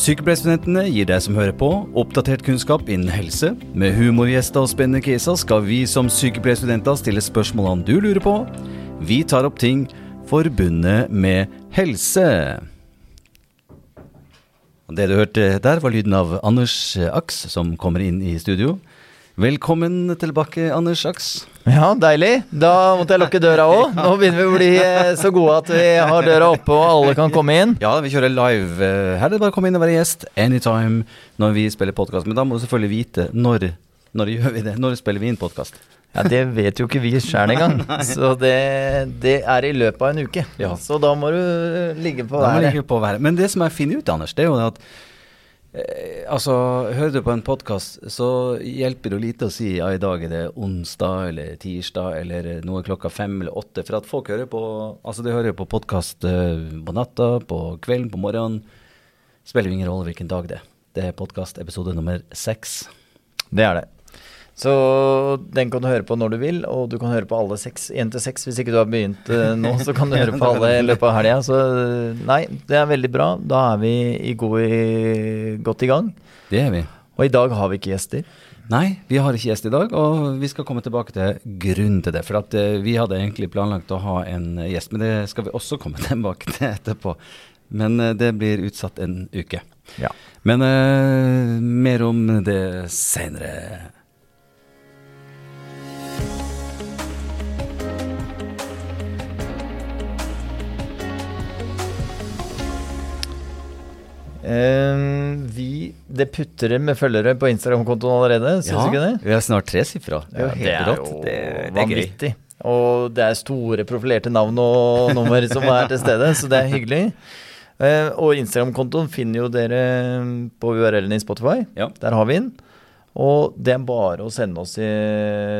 Sykepleierstudentene gir deg som hører på, oppdatert kunnskap innen helse. Med humorgjester og spennende caser skal vi som sykepleierstudenter stille spørsmålene du lurer på. Vi tar opp ting forbundet med helse. Det du hørte der, var lyden av Anders Aks, som kommer inn i studio. Velkommen tilbake, Anders Aks. Ja, deilig. Da måtte jeg lukke døra òg. Nå begynner vi å bli eh, så gode at vi har døra oppe og alle kan komme inn. Ja, vi kjører live. Eh, Her er det bare å komme inn og være gjest anytime når vi spiller podkast. Men da må du selvfølgelig vite når, når gjør vi det. Når spiller vi inn podkast? Ja, Det vet jo ikke vi sjøl engang. Så det, det er i løpet av en uke. Ja. Så da må du ligge på været. ligge på været. Men det som jeg finner ut, Anders, det er jo at eh, Altså, hører du på en podkast, så hjelper det lite å si ja, i dag er det onsdag eller tirsdag eller noe klokka fem eller åtte. For at folk hører på Altså, de hører på podkast på natta, på kvelden, på morgenen. Spiller ingen rolle hvilken dag det er. Det er podkast episode nummer seks. Det er det. Så den kan du høre på når du vil, og du kan høre på alle seks, én til seks. Hvis ikke du har begynt eh, nå, så kan du høre på alle i løpet av helga. Så eh, nei, det er veldig bra. Da er vi i god, i, godt i gang. Det er vi. Og i dag har vi ikke gjester. Nei, vi har ikke gjest i dag, og vi skal komme tilbake til grunnen til det. For at eh, vi hadde egentlig planlagt å ha en gjest, men det skal vi også komme tilbake til etterpå. Men det blir utsatt en uke. Ja. Men uh, mer om det seinere. Vi Det putrer med følgere på Instagram-kontoen allerede, syns du ikke det? vi har snart tresifra. Det er jo. Det, det er gøy. Og det er store profilerte navn og nummer som er til stede, så det er hyggelig. Eh, og Instagram-kontoen finner jo dere på URL-en i Spotify. Ja. Der har vi den. Og det er bare å sende, oss i,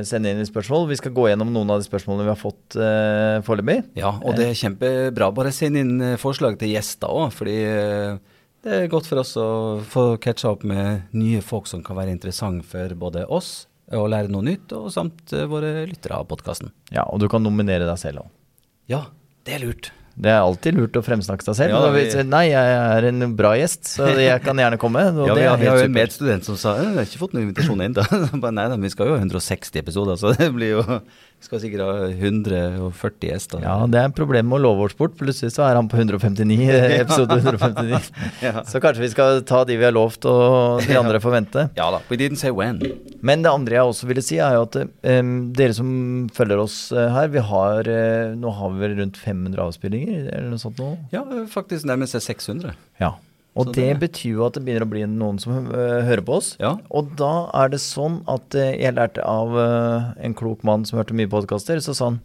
sende inn i spørsmål. Vi skal gå gjennom noen av de spørsmålene vi har fått uh, foreløpig. Ja, og det er kjempebra. Bare send inn eh, forslag til gjester òg, fordi eh, det er godt for oss å få catcha opp med nye folk som kan være interessant for både oss og lære noe nytt, og samt eh, våre lyttere av podkasten. Ja, Og du kan nominere deg selv òg. Ja, det er lurt. Det er alltid lurt å fremsnakke seg selv. Ja, vi- Nei, jeg er en bra gjest, så jeg kan gjerne komme. Og Ja, vi, har, er vi har jo en medstudent som sa jeg har ikke fått noen invitasjon ennå. Nei da, vi skal jo ha 160 episoder, så det blir jo skal sikkert ha 140 gjester. Ja, det er problemet med å love oss bort. Plutselig så er han på 159, episode 159. Ja. Så kanskje vi skal ta de vi har lovt, og de andre får vente. Ja da. We didn't say when. Men det andre jeg også ville si, er jo at um, dere som følger oss eh, her, vi har uh, Nå har vi vel rundt 500 avspillinger, eller noe sånt nå? Ja, faktisk nærmer seg 600. Ja. Og det, det- betyr jo at det begynner å bli noen som eh, hører på oss. Ja. Og da er det sånn at eh, jeg lærte av eh, en klok mann som hørte mye podkaster, så sa han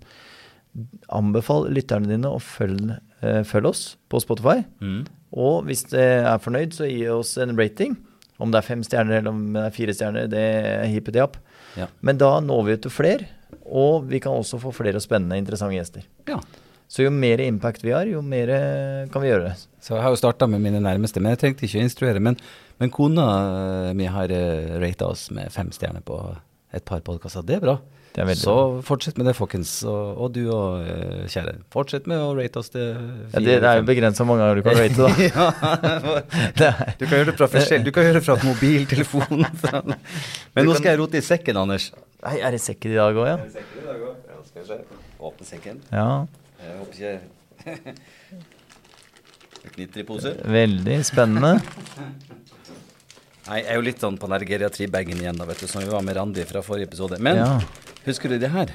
anbefal lytterne dine å følge eh, følg oss på Spotify. Mm. Og hvis du er fornøyd, så gi oss en rating. Om det er fem stjerner eller om det er fire stjerner, det er hippet japp. Ja. Men da når vi ut til flere, og vi kan også få flere spennende, interessante gjester. ja. Så jo mer impact vi har, jo mer eh, kan vi gjøre. Så jeg har jo starta med mine nærmeste, men jeg trengte ikke å instruere. Men, men kona eh, mi har uh, rata oss med fem stjerner på et par podkaster. Det er bra. Det er Så fortsett med det, folkens. Og, og du og kjære. Fortsett med å rate oss til Ja, det, det er jo begrensa hvor mange ganger du kan rate, da. Du kan gjøre det fra forskjell. Du kan gjøre det fra mobiltelefon. fra- Men nå skal jeg rote i sekken, Anders. Nei, er det sekker i dag òg, ja? Ja, skal vi se. Åpne sekken. Ja. Jeg håper ikke Det knitrer i poser. Veldig spennende. Nei, jeg er jo litt sånn på den geriatribagen igjen, da, vet du, som vi var med Randi fra forrige episode. Men Ja. husker du det her?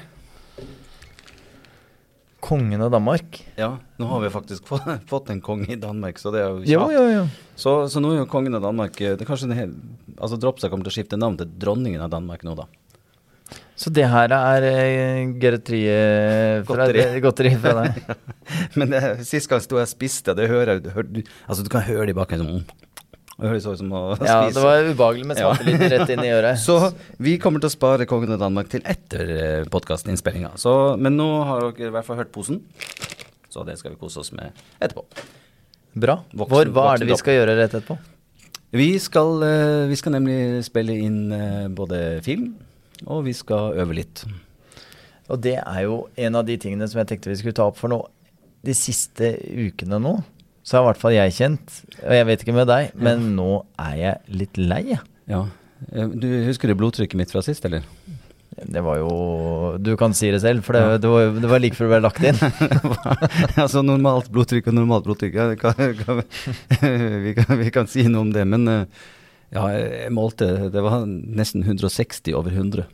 Kongen av Danmark. Ja, nå har vi faktisk fått, fått en konge i Danmark, så det er jo kjapt. jo, jo. Så, så nå er jo kongen av Danmark eh, det er kanskje en hel, altså Dropsa kommer til å skifte navn til dronningen av Danmark nå, da. Så det her er uh, geriatriet fra Godteri. godteri fra deg? Men det, sist gang sto jeg og spiste, det hører jeg hør, du- Altså, du kan høre det i bakken sånn Det høres ut som å spise. Ja, det var ubehagelig med Ja. smakelyder rett inn i øret. Så vi kommer til å spare Kongen av Danmark til etter eh, podkastinnspillinga. Men nå har dere i hvert fall hørt posen, så det skal vi kose oss med etterpå. Bra. Voksen- Hvor, hva er det vi skal gjøre rett etterpå? Vi skal, eh, vi skal nemlig spille inn eh, både film, og vi skal øve litt. Og det er jo en av de tingene som jeg tenkte vi skulle ta opp for nå. De siste ukene nå, så har i hvert fall jeg kjent, og jeg vet ikke med deg, men nå er jeg litt lei. Ja. Eh, Du husker du blodtrykket mitt fra sist, eller? Det var jo Du kan si det selv, for det, det, var, det var like før det ble lagt inn. altså normalt blodtrykk og normalt blodtrykk, ja, vi, kan, kan, vi, kan, vi kan si noe om det. Men eh, ja, jeg målte, det var nesten 160 over 100.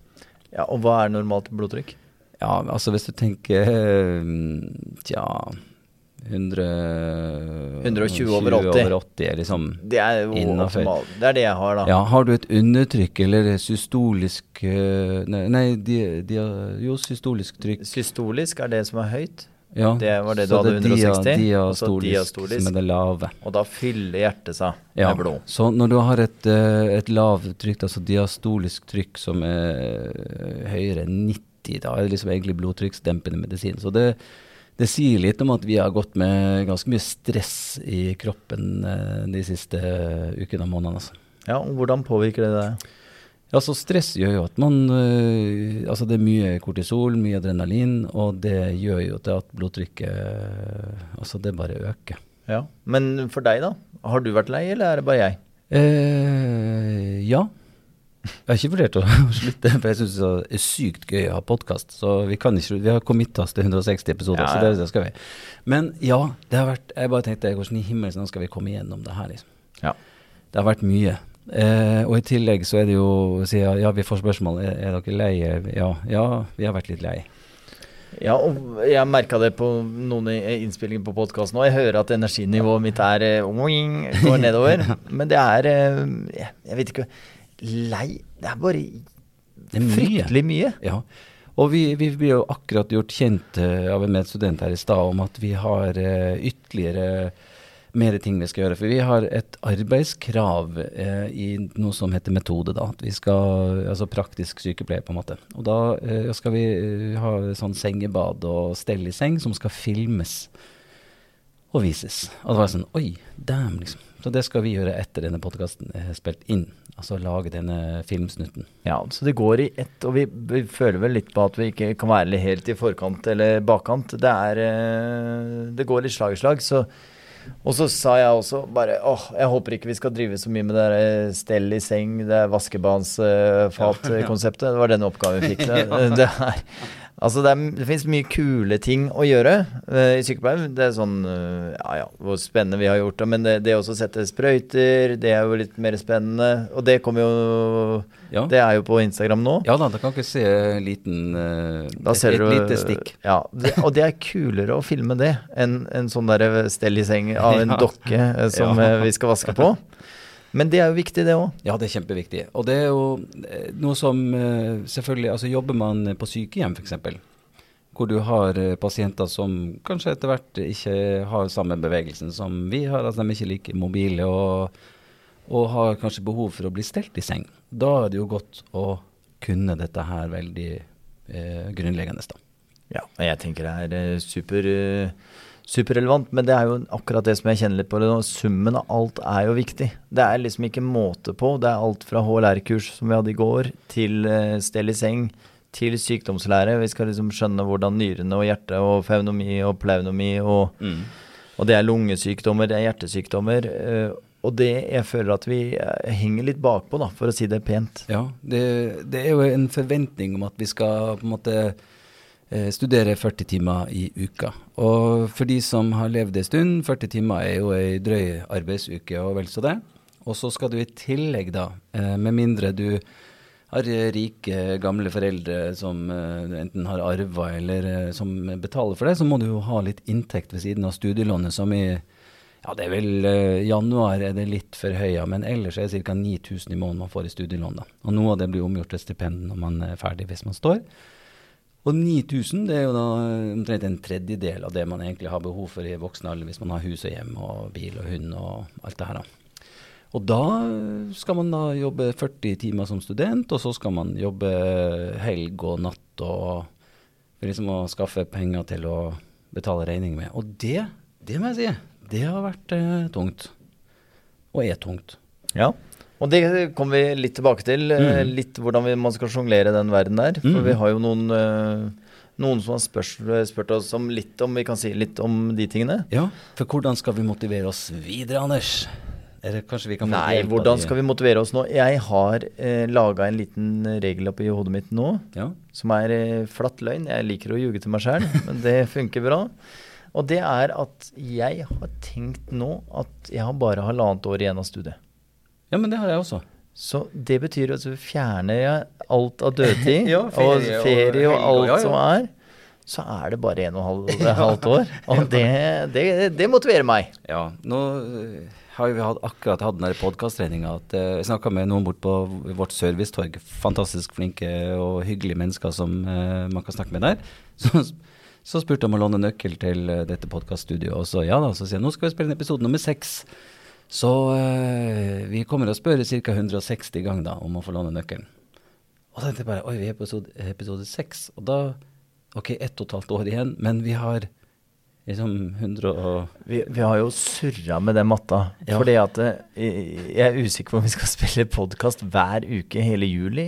Ja, Og hva er normalt blodtrykk? Ja, altså hvis du tenker eh, Tja 100 120 over 80. over 80 er liksom Det er jo Innenfor. optimal. Det er det jeg har, da. Ja, har du et undertrykk eller systolisk eh, Nei, nei di, di, jo, systolisk trykk. Systolisk er det som er høyt, Ja, Det var det du hadde, det er 160, Dia, og så diastolisk, som er det lave. og da fyller hjertet seg Ja, med blod. Så når du har et, eh, et lavt trykk, altså diastolisk trykk som er eh, høyere enn 90, da er det liksom egentlig blodtrykksdempende medisin. Så det, det sier litt om at vi har gått med ganske mye stress i kroppen eh, de siste ukene og månedene. Altså. Ja, og Hvordan påvirker det deg? Ja, så stress gjør jo at man øh, Altså det er mye kortisol, mye adrenalin, og det gjør jo til at blodtrykket øh, Altså det bare øker. Ja. Men for deg, da? Har du vært lei, eller er det bare jeg? Eh, ja. Jeg har ikke vurdert å slutte, for jeg syns det er sykt gøy å ha podkast. Så vi kan ikke Vi har committa oss til 160 episoder, Ja, så det, det skal vi. Men ja, det har vært Jeg bare tenkte hvordan i himmelen skal vi komme igjennom det her, liksom. Ja. Det har vært mye. Eh, og i tillegg så er det jo sier Ja, vi får spørsmål. Er, er dere lei? Ja, ja, vi har vært litt lei. Ja, og jeg merka det på noen innspillinger på podkasten òg. Jeg hører at energinivået mitt er eh, går nedover. Men det er eh, jeg, vet ikke Lei Det er bare Det er mye. fryktelig mye. Ja. Og vi, vi blir jo akkurat gjort kjent eh, av en medstudent her i stad om at vi har ytterligere mer ting vi skal gjøre. For vi har et arbeidskrav eh, i noe som heter metode, da. At vi skal, altså praktisk sykepleier, på en måte. Og da eh, skal vi eh, ha sånn sengebad og stell i seng som skal filmes og vises. Og det var sånn Oi, damn, liksom. Så det skal vi gjøre etter denne podkasten er spilt inn. Altså lage denne filmsnutten. Ja, så det går i ett, og vi, vi føler vel litt på at vi ikke kan være helt i forkant eller bakkant. Det er eh, Det går litt slag i slag, så Og så sa jeg også bare åh, jeg håper ikke vi skal drive så mye med det eh, stell i seng, det er vaskebansfatkonseptet. Det var den oppgaven vi fikk. Det, det er Altså, det, er, det finnes mye kule ting å gjøre uh, i sykepleien. Det er sånn uh, Ja ja, hvor spennende vi har gjort det. Men det, det å sette sprøyter, det er jo litt mer spennende. Og det kommer jo Ja. Det er jo på Instagram nå. Ja da, da kan ikke se en liten uh, Da et, ser et du lite stikk. Ja, det, og det er kulere å filme det enn en sånn der stell i seng av en Ja. dokke eh, som eh, vi skal vaske på. Men det er jo viktig, det òg. Ja, det er kjempeviktig. Og det er jo eh, noe som eh, selvfølgelig Altså jobber man på sykehjem f.eks., hvor du har eh, pasienter som kanskje etter hvert ikke har samme bevegelsen som vi har, altså de er ikke like mobile og, og har kanskje behov for å bli stelt i seng. Da er det jo godt å kunne dette her veldig eh, grunnleggende, da. Ja, og jeg tenker det er super, eh, superrelevant, men det er jo akkurat det som jeg kjenner litt på. Summen av alt er jo viktig. Det er liksom ikke måte på. Det er alt fra HLR-kurs som vi hadde i går, til eh, stell i seng, til sykdomslære. Vi skal liksom skjønne hvordan nyrene og hjertet og faunomi og pleunomi og Og det er lungesykdommer, det er hjertesykdommer. eh, og det jeg føler at vi eh, henger litt bakpå, da, for å si det pent. Ja, det, det er jo en forventning om at vi skal på en måte eh, studere 40 timer i uka. Og for de som har levd en stund, 40 timer er jo ei drøy arbeidsuke og vel så det. Og så skal du i tillegg, da, eh, med mindre du har rike, gamle foreldre som eh, enten har arva eller som betaler for det, så må du jo ha litt inntekt ved siden av studielånet, som i ja, det er vel januar er det litt for høya, men ellers er det ca. 9000 i måneden man får i studielån. da. Og noe av det blir omgjort til stipend når man er ferdig, hvis man står. Og 9000 det er jo da eh, omtrent en tredjedel av det man egentlig har behov for i voksen alder, hvis man har hus og hjem og bil og hund og alt det her. da. Og da skal man da jobbe 40 timer som student, og så skal man jobbe helg og natt og for liksom å skaffe penger til å betale regning med. Og det, det må jeg si, det har vært eh, tungt. Og er tungt. Ja. Og det kommer vi litt tilbake til. eh, Mm. Litt hvordan vi, man skal sjonglere den verden der. For Mm. vi har jo noen eh, noen som har spørs, spurt oss om litt om Vi kan si litt om de tingene. Ja, for hvordan skal vi motivere oss videre, Anders? Eller kanskje vi kan Nei, hvordan skal vi motivere oss nå? Jeg har eh, laga en liten regel oppi hodet mitt nå, Ja, som er eh, flatt løgn. Jeg liker å ljuge til meg sjæl, men det funker bra. Og det er at jeg har tenkt nå at jeg har bare halvannet år igjen av studiet. Ja men det har jeg også. Så det betyr at så fjerner jeg alt av dødtid Ja, og ferie og ferie og alt ja, ja. som er. Så er det bare en og halv, halvt år. Og det, det, det motiverer meg. Ja, nå eh, har vi hatt, akkurat hatt den podkasttreninga at eh, jeg snakka med noen bort på vårt servicetorg. Fantastisk flinke og hyggelige mennesker som eh, man kan snakke med der. Så, så spurte jeg om å låne nøkkel til dette podkaststudioet, og så ja da, så sier jeg nå skal vi spille inn episode nummer seks. Så eh, vi kommer og spør ca. 160 ganger da om å få låne nøkkelen. Og da tenkte jeg bare oi, vi er på episode, episode seks. Og da ok, ett og et halvt år igjen, men vi har liksom 100 og Vi, vi har jo surra med den matta. Ja. Fordi at eh, jeg er usikker på om vi skal spille podkast hver uke hele juli,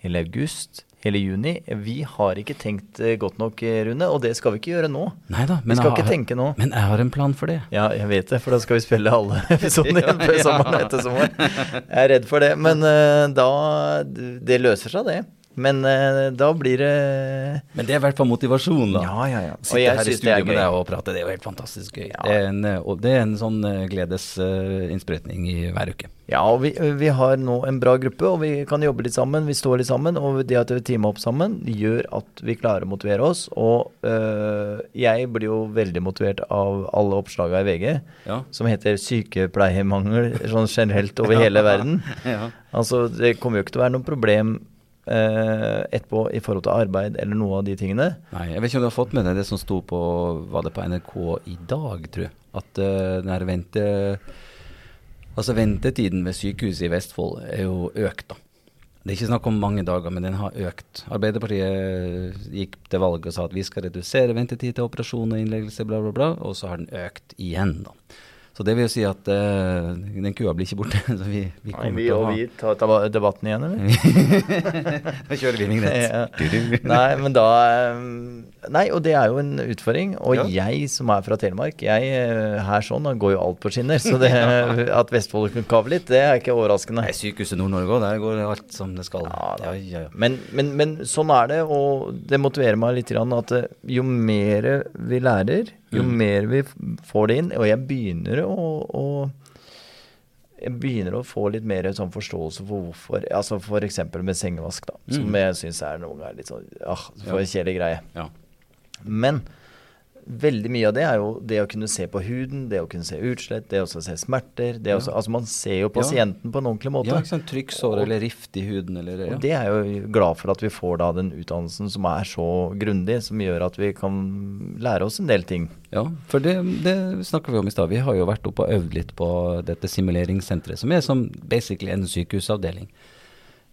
hele august, hele juni. Vi har ikke tenkt eh, godt nok, eh, Rune, og det skal vi ikke gjøre nå. Neida, men, Vi skal ikke tenke nå. Men jeg har en plan for det. Ja, jeg vet det, for da skal vi spille alle episodene igjen før sommeren og etter sommeren. Jeg er redd for det, men uh, da Det løser seg, det. Men uh, da blir det Men det er i hvert fall motivasjon, da. Ja, ja, ja. Sitte her i studio med deg og prate, det er jo helt fantastisk gøy. Ja. Det, er en, det er en sånn gledesinnsprøytning i hver uke. Ja, vi, vi har nå en bra gruppe, og vi kan jobbe litt sammen. Vi står litt sammen, og det at vi teamer opp sammen, gjør at vi klarer å motivere oss. Og øh, jeg blir jo veldig motivert av alle oppslagene i VG Ja. som heter 'sykepleiermangel' sånn generelt over hele verden. Ja. Altså, det kommer jo ikke til å være noe problem øh, etterpå i forhold til arbeid eller noe av de tingene. Nei, jeg vet ikke om du har fått med deg det som sto på Var det på NRK i dag, tror jeg? At uh, den her vente... Altså ventetiden ved sykehuset i Vestfold er jo økt, da. Det er ikke snakk om mange dager, men den har økt. Arbeiderpartiet gikk til valg og sa at vi skal redusere ventetid til operasjon og innleggelse, bla, bla, bla, og så har den økt igjen, da. Så det vil jo si at uh, den kua blir ikke borte. Så vi, vi kommer til å ha tar ta- debatten igjen, eller? Da kjører vi vignett. Ja. Nei, men da eh, Nei, og det er jo en utfordring. Og Ja. jeg som er fra Telemark, jeg eh, her sånn, går jo alt på skinner. Så det, at Vestfold kan kave litt, det er ikke overraskende. Nei, sykehuset Nord-Norge òg, der går alt som det skal. Ja, ja, ja, ja. Men, men, men sånn er det, og det motiverer meg litt at eh, jo mer vi lærer, jo Mm. mer vi får det inn, og jeg begynner å, å jeg begynner å få litt mer sånn forståelse for hvorfor altså F.eks. med sengevask, da, som Mm. jeg syns er noen ganger litt sånn ah, for Ja. kjedelig greie. ja. Men veldig mye av det er jo det å kunne se på huden, det å kunne se utslett, det å se smerter. Det Ja. også, altså Man ser jo pasienten på en ordentlig måte. ja ikke sant. Trykksår eller rift i huden eller ja. Og det er jeg jo glad for at vi får da den utdannelsen som er så grundig, som gjør at vi kan lære oss en del ting. Ja, for det, det snakka vi om i stad. Vi har jo vært oppe og øvd litt på dette simuleringssenteret, som er som basically en sykehusavdeling.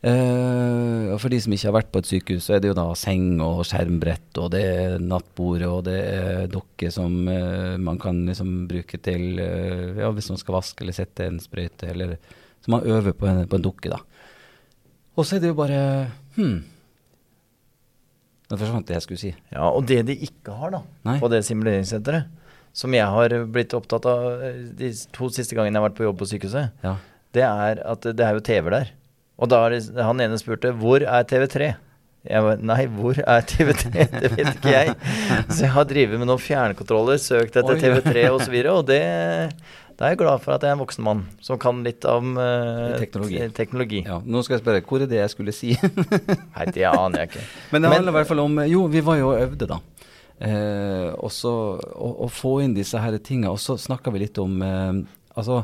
Eh, og For de som ikke har vært på et sykehus, så er det jo da seng og skjermbrett, og det er nattbordet, og det er dokker som uh, man kan liksom bruke til uh, ja, hvis man skal vaske eller sette en sprøyte, eller så man øver på en, på en dukke, da. Og så er det jo bare Hm. Det forsvant det jeg skulle si. Ja, Og det de ikke har da, Nei. på det simuleringssenteret, som jeg har blitt opptatt av de to siste gangene jeg har vært på jobb på sykehuset, Ja. det er at det er jo TV der. Og da han ene spurte hvor er TV3? Jeg var, Nei, hvor er TV3? Det vet ikke jeg. Så jeg har drevet med noen fjernkontroller, søkt etter TV3 osv. Og, så videre, og det, da er jeg glad for at jeg er en voksen mann som kan litt om uh, Teknologi. teknologi. Ja, nå skal jeg spørre, hvor er det jeg skulle si? Nei, det aner jeg ikke. Men det handler i hvert fall om Jo, vi var jo og øvde, da. Eh, og så å, å få inn disse her tinga. Og så snakka vi litt om eh, altså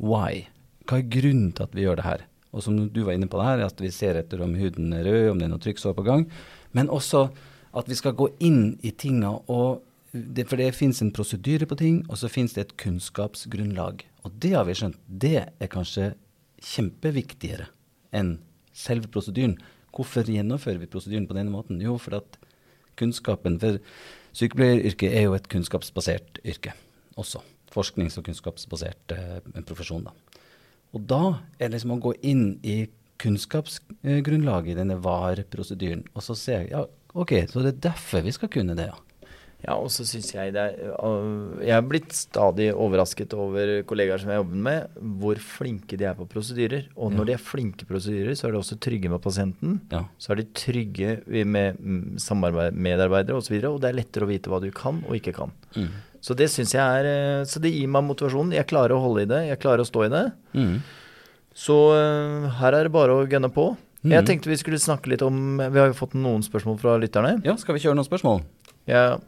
why. Hva er grunnen til at vi gjør det her? Og som du var inne på det her, at vi ser etter om huden er rød, om det er noe trykksår på gang. Men også at vi skal gå inn i tinga det, For det fins en prosedyre på ting, og så fins det et kunnskapsgrunnlag. Og det har vi skjønt, det er kanskje kjempeviktigere enn selve prosedyren. Hvorfor gjennomfører vi prosedyren på denne måten? Jo, for at kunnskapen For sykepleieryrket er jo et kunnskapsbasert yrke også. Forsknings- og kunnskapsbasert eh, profesjon, da. Og da er det liksom å gå inn i kunnskapsgrunnlaget i denne VAR-prosedyren, og så se ja, Ok, så det er derfor vi skal kunne det, ja. Ja, og så syns jeg det er Jeg er blitt stadig overrasket over kollegaer som jeg jobber med, hvor flinke de er på prosedyrer. Og når Ja. de er flinke prosedyrer, så er de også trygge med pasienten. Ja. Så er de trygge med mm, medarbeidere osv., og, så videre, og det er lettere å vite hva du kan og ikke kan. Mm. Så det syns jeg er øh, Så det gir meg motivasjon. Jeg klarer å holde i det. Jeg klarer å stå i det. Mm. Så øh, her er det bare å gønne på. Mm. Jeg tenkte vi skulle snakke litt om Vi har jo fått noen spørsmål fra lytterne. Ja, skal vi kjøre noen spørsmål? Jeg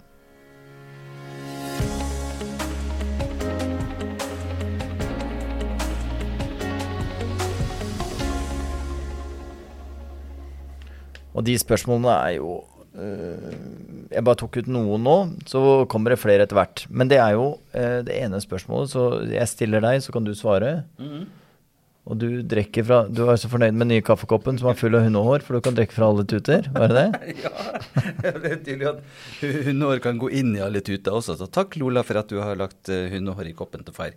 Og de spørsmålene er jo øh, Jeg bare tok ut noen nå, så kommer det flere etter hvert. Men det er jo øh, det ene spørsmålet, så jeg stiller deg, så kan du svare. Og du drikker fra Du er så fornøyd med den nye kaffekoppen som er full av hundehår, for du kan drikke fra alle tuter, var det det? ja, det er tydelig at hundehår kan gå inn i alle tuter også. Så takk, Lola, for at du har lagt eh, hundehår i koppen til far.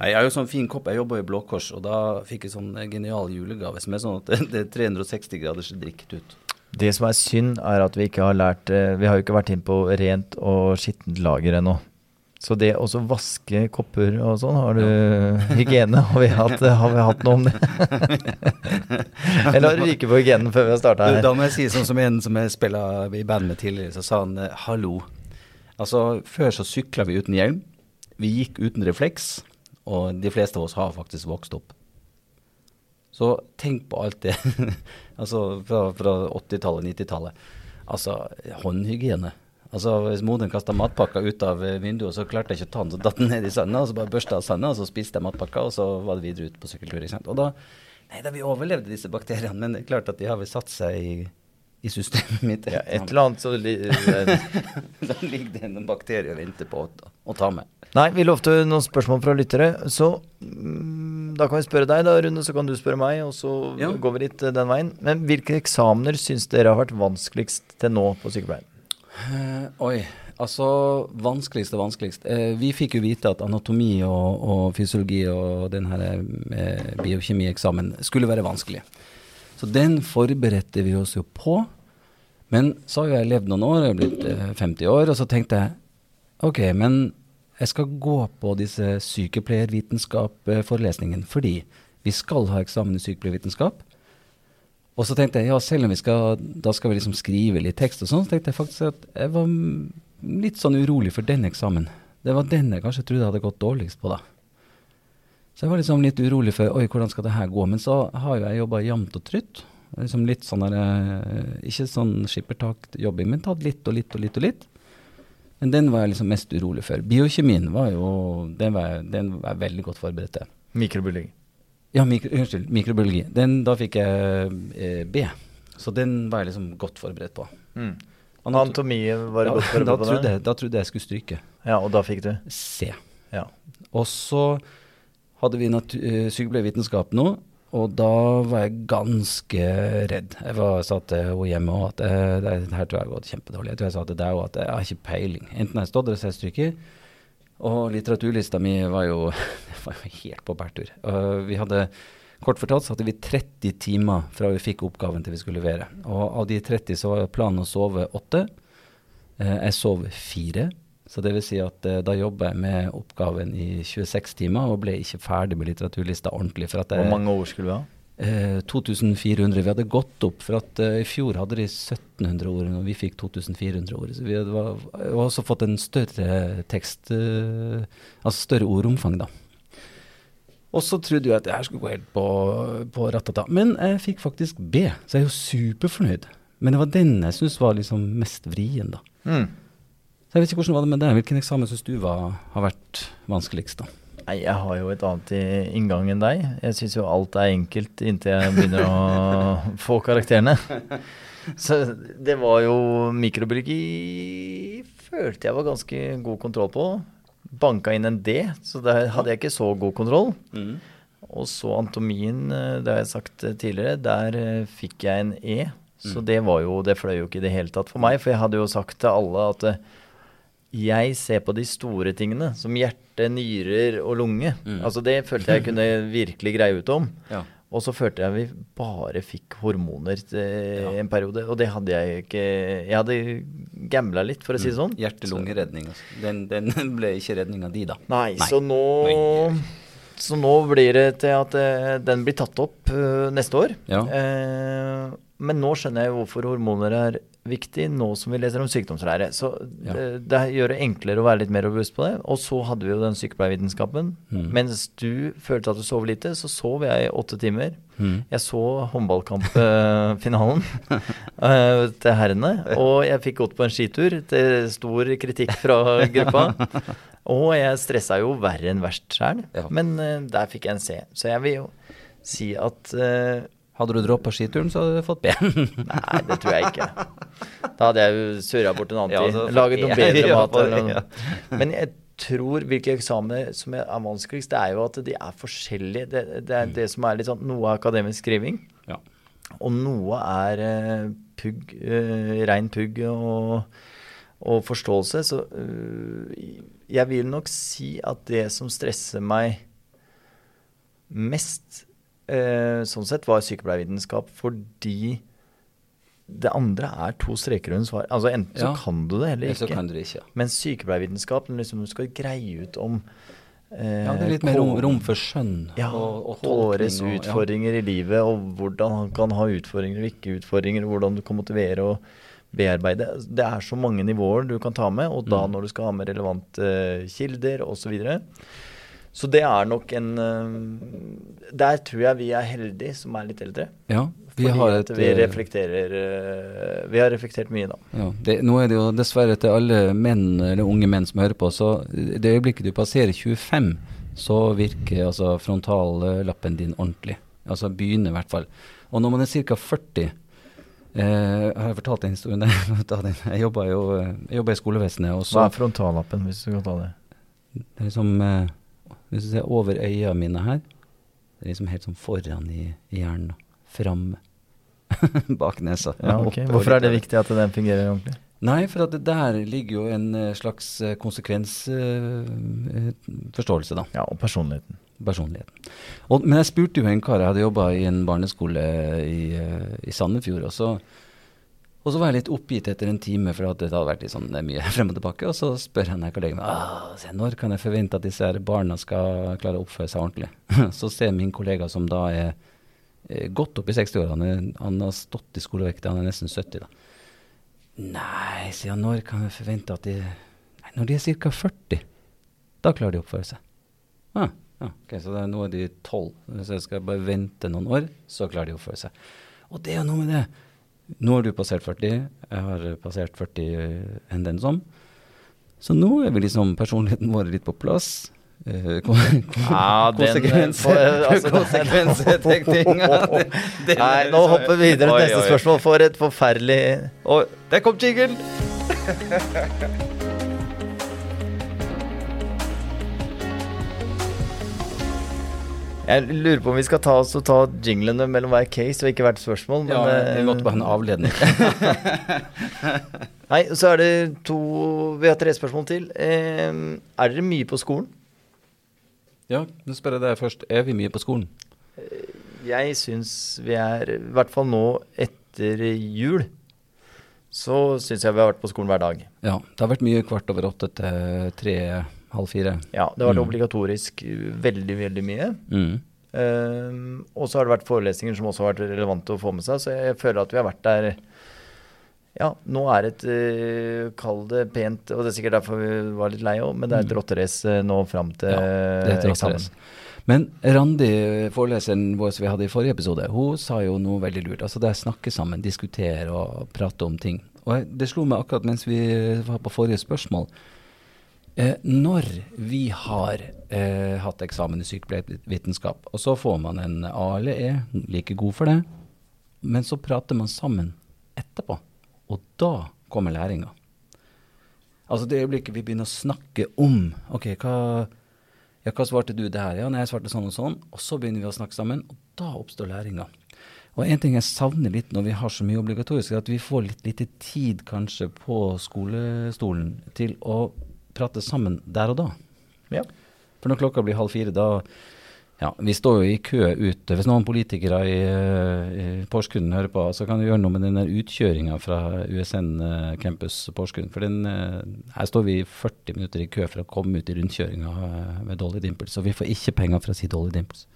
Jeg har jo sånn fin kopp. Jeg jobba i Blå Kors, og da fikk jeg sånn eh, genial julegave som er sånn at det, er 360 graders drikketut. Det som er synd, er at vi ikke har lært eh, Vi har jo ikke vært inn på rent og skittent lager ennå. Så det å vaske kopper og sånn, har du hygiene? Har vi hatt, har vi hatt noe om det? Eller har du ryket på hygienen før vi har starta her? da må jeg si sånn som en som jeg spilla i band med tidligere, så sa han eh, hallo. Altså, før så sykla vi uten hjelm. Vi gikk uten refleks, og de fleste av oss har faktisk vokst opp. Så tenk på alt det. altså fra, fra 80-tallet, 90-tallet. Altså, håndhygiene. Altså, Hvis moderen kasta matpakka ut av eh, vinduet, så klarte jeg ikke å ta den, så datt den ned i sanda, og så bare børsta av sanda, og så spiste jeg matpakka, og så var det videre ut på sykkeltur. Og da, nei, da vi overlevde disse bakteriene, men det er klart at de har vel satt seg i, i systemet mitt. Ja, et eller annet så li- da ligger det noen bakterier og venter på å, å ta med. Nei, vi lovte noen spørsmål fra lyttere, så mm, da kan vi spørre deg da, Rune, så kan du spørre meg, og så Ja. går vi litt eh, den veien. Men hvilke eksamener syns dere har vært vanskeligst til nå på sykepleien? Uh, oi, altså vanskeligst og vanskeligst. Eh, vi fikk jo vite at anatomi og, og fysiologi og den her eh, biokjemieksamen skulle være vanskelig. Så den forberedte vi oss jo på. Men så har jeg levd noen år, jeg er blitt eh, 50 år, og så tenkte jeg ok, men jeg skal gå på disse sykepleiervitenskap-forelesningene fordi vi skal ha eksamen i sykepleiervitenskap. Og så tenkte jeg ja, selv om vi skal, da skal vi liksom skrive litt tekst og sånn, så tenkte jeg faktisk at jeg var litt sånn urolig for den eksamen. Det var den jeg kanskje trodde jeg hadde gått dårligst på, da. Så jeg var liksom litt urolig for oi, hvordan skal det her gå. Men så har jo jeg jobba jevnt og trutt. Liksom litt sånn der, eh, Ikke sånn skippertak-jobbing, men tatt litt og litt og litt og litt. Men den var jeg liksom mest urolig for. Biokjemien var jo Den var jeg, den var jeg veldig godt forberedt til. Mikrobiologi. Ja, mikro, unnskyld, mikrobiologi. Den, da fikk jeg eh, B. Så den var jeg liksom godt forberedt på. Mm. Anato- Anatomi var Ja, godt godt da, forberedt på trodde jeg, da trodde jeg jeg skulle stryke. Ja, og da fikk du? C. Ja. Og så hadde vi eh, sykepleiervitenskap nå, og da var jeg ganske redd. Jeg var, sa til henne hjemme òg at eh, det, her tror jeg har gått kjempedårlig. Jeg tror jeg sa til deg òg at jeg har ikke peiling. Enten har jeg stått så har jeg. Og litteraturlista mi var jo, var helt på bærtur. Vi hadde, kort fortalt så hadde vi 30 timer fra vi fikk oppgaven til vi skulle levere. Og av de 30 så var planen å sove åtte. Eh, jeg sov fire. Så det vil si at eh, da jobba jeg med oppgaven i 26 timer og ble ikke ferdig med litteraturlista ordentlig. For at jeg, Hvor mange år skulle vi ha? Eh, 2400. Vi hadde gått opp, for at eh, i fjor hadde de 1700 ord, og vi fikk 2400 ord. Så vi hadde, var, vi også fått en større tekst, eh, altså større ordomfang, da. Og så trodde jeg at det her skulle gå helt på, på ratata. Men jeg fikk faktisk B, så jeg er jo superfornøyd. Men det var den jeg syns var liksom mest vrien, da. Mm. Så jeg vet ikke hvordan var det med deg. Hvilken eksamen syns du var, har vært vanskeligst, da? Nei, jeg har jo et annet inngang enn deg. Jeg syns jo alt er enkelt inntil jeg begynner å få karakterene. Så det var jo mikrobiologi følte jeg var ganske god kontroll på. Banka inn en D, så der hadde jeg ikke så god kontroll. Og så anatomien, eh, det har jeg sagt eh, tidligere, der eh, fikk jeg en E. Så det var jo, det fløy jo ikke i det hele tatt for meg, for jeg hadde jo sagt til alle at jeg ser på de store tingene, som hjerte, nyrer og lunge. Mm. Altså det følte jeg kunne virkelig greie ut om. Ja. Og så følte jeg vi bare fikk hormoner eh, Ja. en periode, og det hadde jeg ikke Jeg hadde gambla litt, for å si det sånn. Hjerte-lungeredning. Altså. Den, den ble ikke redninga di, da. Nei, Nei. så nå Nei. Så nå blir det til at eh, den blir tatt opp eh, neste år. Ja. Men nå skjønner jeg hvorfor hormoner er viktig, nå som vi leser om sykdomslære. Så Ja. det, det gjør det enklere å være litt mer robust på det. Og så hadde vi jo den sykepleiervitenskapen. Mm. Mens du følte at du sov lite, så sov jeg i åtte timer. Mm. Jeg så håndballkampfinalen eh, til herrene, og jeg fikk gått på en skitur til stor kritikk fra gruppa. Og jeg stressa jo verre enn verst sjøl, Ja. men uh, der fikk jeg en C. Så jeg vil jo si at eh, Hadde du droppa skituren, så hadde du fått B. Nei, det tror jeg ikke. Da hadde jeg jo surra bort en annen tid. Laget noe bedre ja, mat. Eller ja. noe. Men jeg tror hvilke eksamener som er vanskeligst, det er jo at de er forskjellige. Det, det er det som er litt sånn Noe er akademisk skriving, Ja. og noe er uh, pugg, uh, rein pugg og, og forståelse. Så uh, jeg vil nok si at det som stresser meg mest, eh, sånn sett, var sykepleiervitenskap fordi det andre er to streker under svar. Altså Enten så kan du det, eller Eller så ikke. kan du det ikke. Men sykepleiervitenskap, liksom du skal greie ut om eh, Ja, det er litt mer rom, rom for skjønn ja, og, og Håres og, utfordringer ja. i livet, og hvordan han kan ha utfordringer og ikke utfordringer, og hvordan du kan motivere og bearbeide. Det er så mange nivåer du kan ta med, og da Mm. når du skal ha med relevante eh, kilder osv. Så, videre. Så det er nok en eh, Der tror jeg vi er heldige som er litt eldre. Ja, vi fordi har et vi eh, reflekterer eh, Vi har reflektert mye, da. Ja, det, nå er det jo dessverre til alle menn, eller unge menn som hører på, så det øyeblikket du passerer 25, så virker altså frontallappen din ordentlig. Altså begynner i hvert fall. Og når man er ca. 40 eh, Har jeg fortalt den historien? Nei, jeg jobba jo jeg i skolevesenet, Hva er frontallappen, hvis du kan ta det? Det er liksom eh, Hvis du ser over øya mine her, det er liksom helt sånn foran i, i hjernen. Fram. Bak nesa. Ja, ok. Hvorfor er det viktig at den fungerer ordentlig? Nei, for at det der ligger jo en eh, slags konsekvensforståelse, da. Ja, og personligheten. Personligheten. Og, men jeg spurte jo en kar, jeg hadde jobba i en barneskole i, eh, i Sandefjord, og så, og så var jeg litt oppgitt etter en time, for at det hadde vært sånn mye frem og tilbake. Og så spør han kollegen meg ah, når kan jeg forvente at disse barna skal klare å oppføre seg ordentlig. så ser min kollega, som da er eh, godt opp i 60-åra, han, han har stått i skolevekt, han er nesten 70 da. Nei, sier han, når kan jeg forvente at de Nei, når de er ca. 40, da klarer de å oppføre seg. Ah, ok, Så nå er de 12. Så jeg skal bare vente noen år, så klarer de å oppføre seg. Og det er jo noe med det. Nå har du passert 40, jeg har passert 40 enn den som. Så nå er vi liksom personligheten vår litt på plass. Eh, kon Ja, den, konsekvenser, eh, altså, konsekvensetenkning. Nei, nå hopper vi videre til neste spørsmål. For et forferdelig Og der kom jinglen! Jeg lurer på om vi skal ta oss og ta jinglene mellom hver case og ikke hvert spørsmål. Men, Ja, vi måtte bare ha en avledning. Nei, så er det to Vi har tre spørsmål til. Eh, er dere mye på skolen? ja, nå spør jeg deg først. Er vi mye på skolen? Jeg syns vi er, i hvert fall nå etter jul, så syns jeg vi har vært på skolen hver dag. Ja, det har vært mye kvart over åtte til tre, halv fire. Ja, det har vært Mm. obligatorisk uh, veldig, veldig mye. Mm. Um, og så har det vært forelesninger som også har vært relevante å få med seg, så jeg føler at vi har vært der Ja, nå er et uh, Kall det pent, og det er sikkert derfor vi var litt lei òg, men det er et Mm. rotterace nå fram til Ja, eksamen. Men Randi, foreleseren vår som vi hadde i forrige episode, hun sa jo noe veldig lurt. Altså det er snakke sammen, diskutere og prate om ting. Og det slo meg akkurat mens vi var på forrige spørsmål. Eh, når vi har eh, hatt eksamen i sykepleiervitenskap, og så får man en A eller E, like god for det, men så prater man sammen etterpå, og da kommer læringa. Altså det øyeblikket vi begynner å snakke om ok, hva, ja, hva svarte du der? Ja, nei, jeg svarte sånn og sånn. Og så begynner vi å snakke sammen, og da oppstår læringa. Og en ting jeg savner litt når vi har så mye obligatorisk, er at vi får litt lite tid kanskje på skolestolen til å prate sammen der og da. Ja. For når klokka blir halv fire, da Ja, vi står jo i kø ute. Hvis noen politikere i, eh, i Porsgrunn hører på, så kan du gjøre noe med den utkjøringa fra USN eh, campus Porsgrunn. For den, eh, her står vi 40 minutter i kø for å komme ut i rundkjøringa med Dolly Dimples. Og vi får ikke penger for å si Dolly Dimples.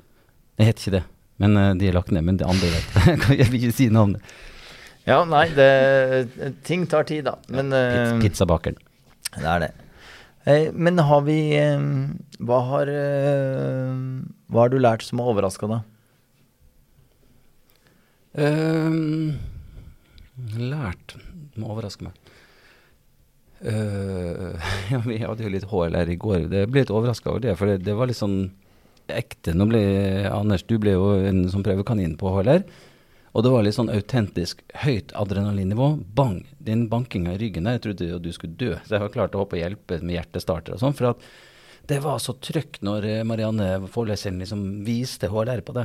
Det heter ikke det, men de er lagt ned. Men det andre vet jeg. vil ikke si navnet. Ja, nei, det, ting tar tid, da. Men ja, Pizzabakeren. Det er det. Eh, men har vi eh, hva, har, eh, hva har du lært som har overraska deg? Um, lært som har overraska meg uh, Ja, vi hadde jo litt HLR i går. Det ble litt overraska over det, for det, det, var litt sånn ekte. Nå ble Anders, du ble jo en sånn prøvekanin på HLR. Og det var litt sånn autentisk høyt adrenalinnivå. Bang! Den bankinga i ryggen der, jeg trodde jo du skulle dø. Så jeg var klar til å hoppe og hjelpe med hjertestarter og sånn. For at det var så trøkk når eh, Marianne, foreleseren, liksom viste HLR på det.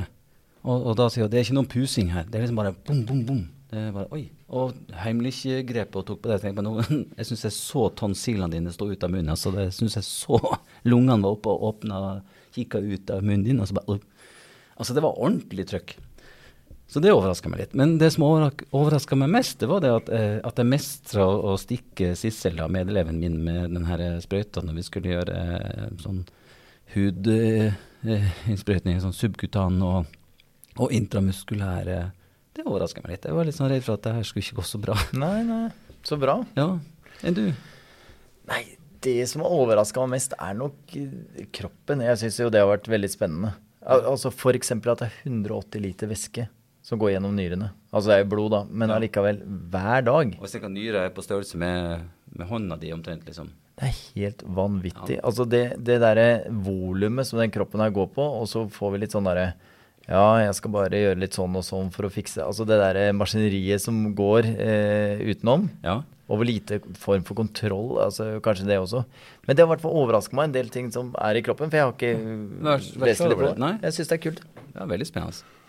Og, og da sier hun det er ikke noen pusing her. Det er liksom bare bom, bom, bom. Det er bare, oi. Og Heimlich-grepet hun tok på det. Jeg, på noe, jeg syns jeg så tonsillene dine stå ut av munnen. Altså det syns jeg så Lungene var oppe og åpna, kikka ut av munnen din. Altså, bare, altså det var ordentlig trøkk. Så det overraska meg litt. Men det som overraska meg mest, det var det at, eh, at jeg mestra å, stikke Sissel, da, medeleven min, med denne sprøyta når vi skulle gjøre eh, sånn hudinnsprøytning, eh, sånn subkutan og, og intramuskulær. Det overraska meg litt. Jeg var litt sånn redd for at det her skulle ikke gå så bra. Nei, nei. Så bra. Ja. Enn du? Nei, det som har overraska meg mest, er nok kroppen. Jeg syns jo det har vært veldig spennende. Al altså F.eks. at det er 180 liter væske som går gjennom nyrene. Altså det er jo blod, da, men ja. allikevel hver dag. Og hvis kan nyre på størrelse med, med, hånda di omtrent, liksom. Det er helt vanvittig. Ja. Altså det, det derre volumet som den kroppen her går på, og så får vi litt sånn derre ja, jeg skal bare gjøre litt sånn og sånn for å fikse Altså det derre maskineriet som går eh, utenom. Ja. Over lite form for kontroll, altså kanskje det også. Men det har i hvert fall overraska meg en del ting som er i kroppen, for jeg har ikke lest litt på det. Jeg syns det er kult. Ja, veldig spennende.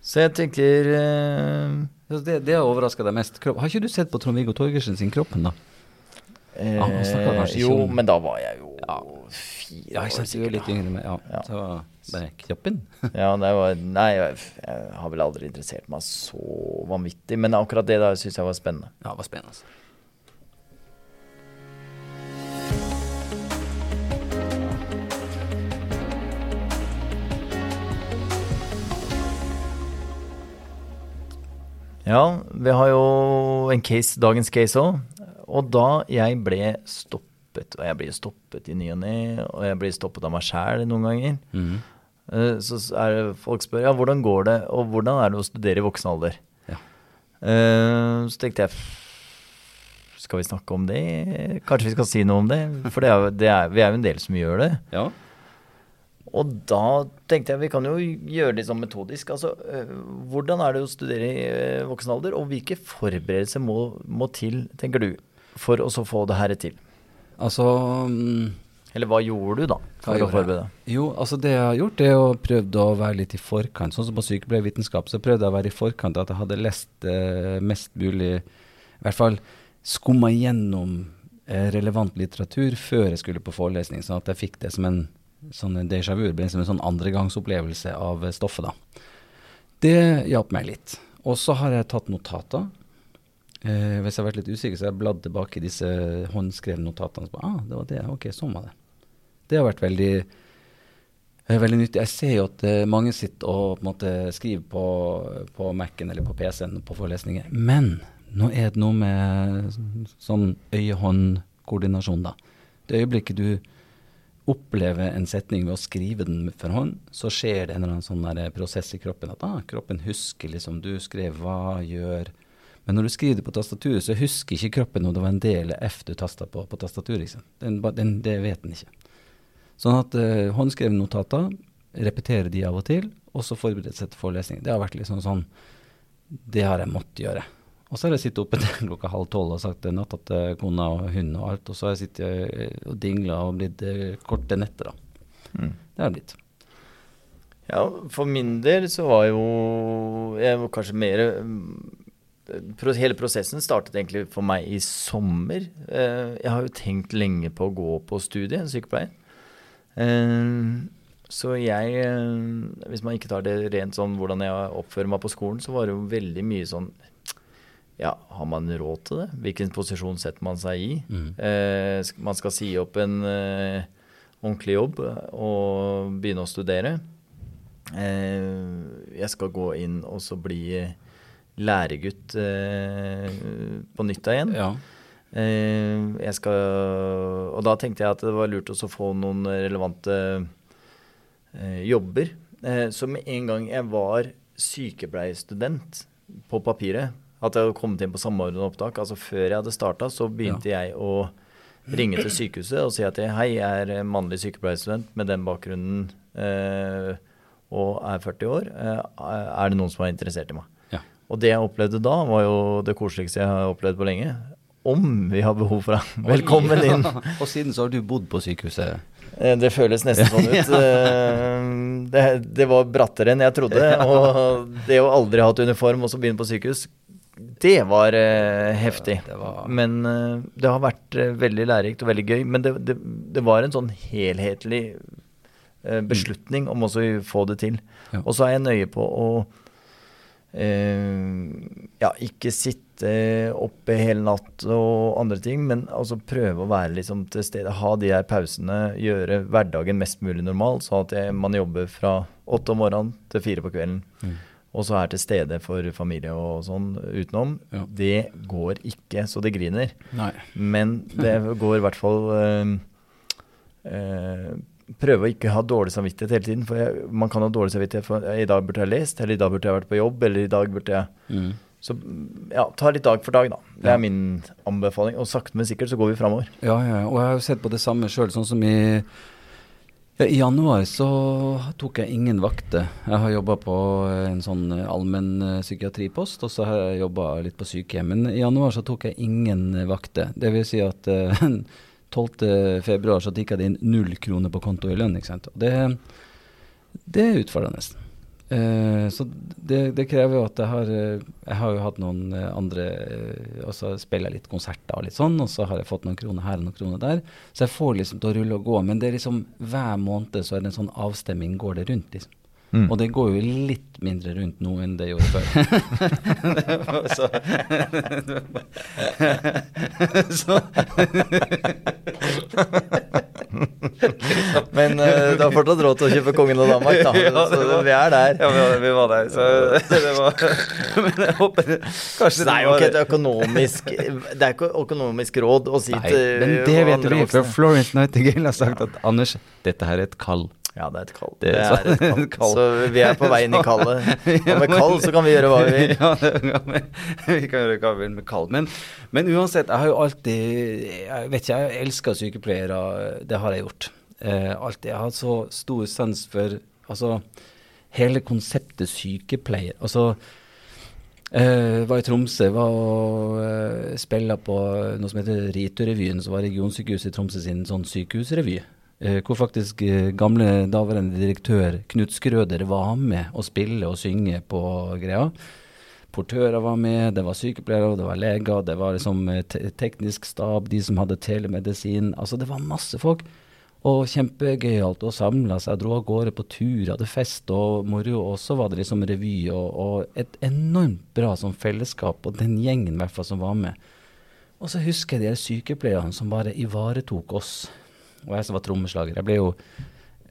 Så jeg tenker uh, Det, det overraska deg mest. Har ikke du sett på Trond-Viggo Torgersen sin Kroppen, da? Eh, ah, jo, om, men da var jeg jo ja. fire ja, år. Ja, litt yngre med, ja. ja. Så bare Kroppen? ja, det var Nei, jeg, jeg, har vel aldri interessert meg så vanvittig. Men akkurat det da syns jeg var spennende. Ja, det var spennende. Altså. Ja, vi har jo en case, dagens case òg. Og da jeg ble stoppet, og jeg blir stoppet i ny og ne, og jeg blir stoppet av meg sjæl noen ganger, mm. så er det folk spør ja, hvordan går det, og hvordan er det å studere i voksen alder? Ja. Uh, så tenkte jeg skal vi snakke om det? Kanskje vi skal si noe om det? For det er, det er, vi er jo en del som gjør det. Ja. Og da tenkte jeg vi kan jo gjøre det sånn metodisk. Altså, øh, hvordan er det å studere i øh, voksen alder, og hvilke forberedelser må, må til, tenker du, for å så få det her til? Altså mm, Eller hva gjorde du, da, for å forberede deg? Jo, altså det jeg har gjort, er å prøve å være litt i forkant. Sånn som på sykepleiervitenskap, så prøvde jeg å være i forkant at jeg hadde lest eh, mest mulig I hvert fall skumma gjennom eh, relevant litteratur før jeg skulle på forelesning, sånn at jeg fikk det som en sånn déjà vu. Det ble liksom en sånn andregangsopplevelse av stoffet, da. Det hjalp meg litt. Og så har jeg tatt notater. Eh, hvis jeg har vært litt usikker, så har jeg bladd tilbake i disse håndskrevne notatene. Så bare, ah, det var det. Ok, sånn var det. Det har vært veldig, eh, veldig nyttig. Jeg ser jo at eh, mange sitter og på en måte skriver på, på Mac-en eller på PC-en på forelesninger. Men nå er det noe med sånn øye-hånd-koordinasjon, da. Det øyeblikket du opplever en setning ved å skrive den for hånd, så skjer det en eller annen sånn prosess i kroppen at ah, kroppen husker liksom du skrev hva, gjør Men når du skriver det på tastaturet, så husker ikke kroppen om det var en del F du tasta på på tastaturet. Liksom. Den, den, det vet den ikke. Sånn at uh, håndskrevne notater, repetere de av og til, og så forberede seg til forelesning. Det har vært liksom sånn Det har jeg måttet gjøre. Og så har jeg sittet oppe til klokka halv tolv og sagt natta til kona og hunden og alt. Og så har jeg sittet eh, og dingla og blitt eh, korte netter, da. Mm. Det har det blitt. Ja, for min del så var jo jeg var kanskje mer eh, Hele prosessen startet egentlig for meg i sommer. Jeg har jo tenkt lenge på å gå på studiet, sykepleier. så jeg eh, Hvis man ikke tar det rent sånn hvordan jeg oppfører meg på skolen, så var det jo veldig mye sånn Ja, har man råd til det? Hvilken posisjon setter man seg i? Mm. Eh, man skal si opp en eh, ordentlig jobb og begynne å studere. Eh, jeg skal gå inn og så bli læregutt eh, på nytt igjen. Ja. Eh, jeg skal, og da tenkte jeg at det var lurt å få noen relevante eh, jobber. Eh, så med en gang jeg var sykepleierstudent på papiret, at jeg hadde kommet inn på samordnet opptak, altså før jeg hadde starta, så begynte jeg å ringe til sykehuset og si at jeg, hei, jeg er mannlig sykepleierstudent med den bakgrunnen eh, og er 40 år. Eh, er det noen som er interessert i meg? Ja. Og det jeg opplevde da, var jo det koseligste jeg har opplevd på lenge. Om vi har behov for deg. Velkommen inn. Og siden så har du bodd på sykehuset. Eh, Det føles nesten sånn ut. Eh, Det, det var brattere enn jeg trodde. Og det å aldri ha hatt uniform og så begynne på sykehus, det var uh, heftig. Det var Men uh, det har vært uh, veldig lærerikt og veldig gøy. Men det, det, det var en sånn helhetlig eh, beslutning om også å få det til. Ja. Og så er jeg nøye på å ja, ikke sitte oppe hele natt og andre ting, men altså prøve å være liksom til stede. Ha de her pausene, gjøre hverdagen mest mulig normal, så at jeg, man jobber fra åtte om morgenen til fire på kvelden. Mm. Og så er til stede for familie og sånn utenom. Ja. Det går ikke så det griner. Nei. Men det går i hvert fall øh, øh, Prøve å ikke ha dårlig samvittighet hele tiden. For jeg, man kan ha dårlig samvittighet for i dag burde jeg lest, eller i dag burde jeg vært på jobb, eller i dag burde jeg Mm. Så ja, ta litt dag for dag, da. Det Ja. er min anbefaling. Og sakte, men sikkert så går vi framover. Ja, ja, og jeg har jo sett på det samme sjøl, sånn som i ja, I januar så tok jeg ingen vakter. Jeg har jobba på en sånn allmennpsykiatripost, og så har jeg jobba litt på sykehjem. Men i januar så tok jeg ingen vakter. Det vil si at eh, 12. februar så tikka det inn null kroner på konto i lønn. ikke sant? Og det, det er utfordrende. Eh, så det, det krever jo at jeg har eh, Jeg har jo hatt noen eh, andre Og så spiller jeg litt konserter og litt sånn, og så har jeg fått noen kroner her og noen kroner der. Så jeg får liksom til å rulle og gå. Men det er liksom hver måned så er det en sånn avstemming går det rundt, liksom. Mm. Og det går jo litt mindre rundt nå enn det gjorde før. så, så Men uh, du har fortsatt råd til å kjøpe Kongen av Danmark, da. Ja, så var- vi er der. Ja, vi, vi var der, så det var Men jeg håper kanskje Det er jo ikke et økonomisk Det er ikke økonomisk råd å si Nei, til men det vet vi, for. Florence Nightingale har sagt at Anders, dette her er et kall. Ja, det er et kall. Det er så- et kall. kall. Så vi er på vei inn i kallet. Og med kall så kan vi gjøre hva vi vil. ja, vi, vi kan gjøre hva vi vil med kall. Men, men uansett, jeg har jo alltid Jeg vet ikke, jeg elsker sykepleiere. Det har jeg gjort. Eh, alltid. Jeg har så stor sans for altså, hele konseptet sykepleier. Altså Uh, var i Tromsø, var og uh, spilla på noe som heter Ritu-revyen, som var regionsykehuset i Tromsø sin sånn sykehusrevy. Eh, hvor faktisk eh, gamle daværende direktør Knut Skrøder var med å spille og synge på greia. Portører var med, det var sykepleiere, det var leger, det var liksom eh, teknisk stab, de som hadde telemedisin. Altså det var masse folk. Og kjempegøyalt å samle seg, dro av gårde på tur, hadde fest og moro. Og så var det liksom revy og, og et enormt bra sånn fellesskap, og den gjengen hvert fall som var med. Og så husker jeg de sykepleierne som bare ivaretok oss. Og jeg som var trommeslager. Jeg ble jo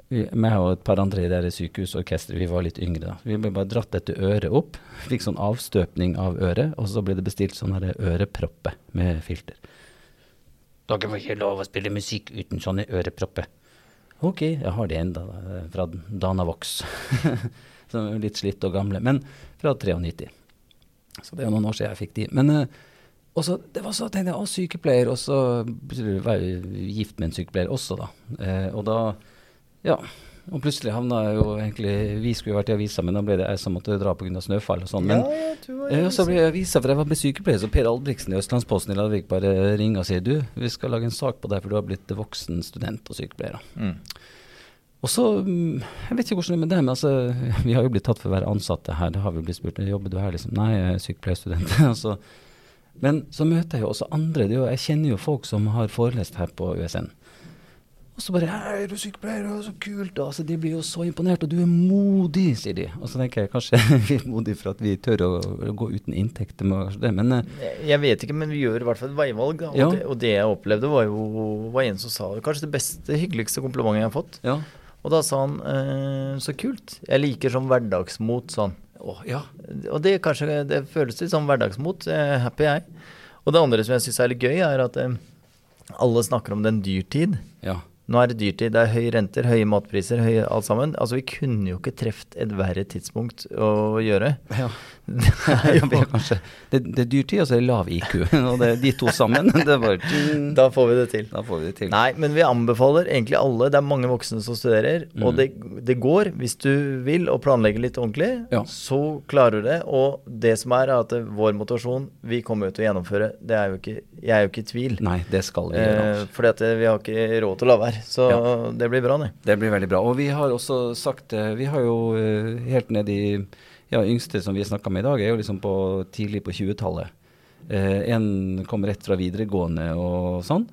vi, meg og et par andre i det sykehusorkesteret, vi var litt yngre da. Vi ble bare dratt dette øret opp. Fikk sånn avstøpning av øret, og så ble det bestilt sånn her ørepropper med filter. Dere må ikke lov å spille musikk uten sånne ørepropper. Ok, jeg har det enda da, fra Danavox. Som er litt slitt og gamle, men fra 93. Så det er noen år siden jeg fikk de. Men eh, også, det var så tenkte jeg, å, sykepleier, og så være gift med en sykepleier også, da. Eh, og da, ja. Og plutselig havna jeg jo egentlig Vi skulle jo vært i avisa, men da ble det jeg som måtte dra pga. snøfall og sånn. Men ja, eh, og så ble jeg avisa, for jeg var blitt sykepleier, så Per Albrigtsen i Østlandsposten i Larvik bare ringer og sier du, vi skal lage en sak på deg, for du har blitt voksen student og sykepleier. Mm. Og så, mm, Jeg vet ikke hvordan det er med det, men altså, vi har jo blitt tatt for å være ansatte her. Det har vi blitt spurt jobber du her, liksom. Nei, jeg er sykepleierstudent. altså. Men så møter jeg jo også andre. Det jo, jeg kjenner jo folk som har forelest her på USN. Og så bare 'Er du sykepleier? Det er så kult!' Og Altså, de blir jo så imponert, og du er modig, sier de. Og så tenker jeg kanskje vi er modige for at vi tør å, gå uten inntekt. Det, men eh, Jeg- vet ikke, men vi gjør i hvert fall et veivalg. Da. Og, Ja. det, og det jeg opplevde, var jo var en som sa kanskje det beste, hyggeligste komplimentet jeg har fått. ja. Og da sa han eh, 'så kult'. Jeg liker sånn hverdagsmot, sa han. Å, ja. Og det, kanskje, det føles litt sånn hverdagsmot. Er happy, jeg. Og det andre som jeg syns er litt gøy, er at eh, alle snakker om den dyrtid. ja. Nå er det dyrtid, det er høye renter, høye matpriser, høye alt sammen. Altså, vi kunne jo ikke truffet et verre tidspunkt å gjøre. Ja. Ja, det, er det, det er dyrtid, og så er det lav IQ. Og det, de to sammen, det bare mm, Da får vi det til. Da får vi det til. Nei, men vi anbefaler egentlig alle. Det er mange voksne som studerer, og det, det går hvis du vil og planlegger litt ordentlig. Ja. Så klarer du det. Og det som er, er at vår motivasjon Vi kommer jo til å gjennomføre. Det er jo ikke, jeg er jo ikke i tvil. Nei, det skal vi gjøre. Eh, fordi at eh, vi har ikke råd til å la være. Så det blir bra, det. Det blir veldig bra. Og vi har også sagt eh, Vi har jo eh, helt ned i Ja, yngste som vi snakka med i dag, er jo liksom på tidlig på 20-tallet. Eh, en kom rett fra videregående og sånn.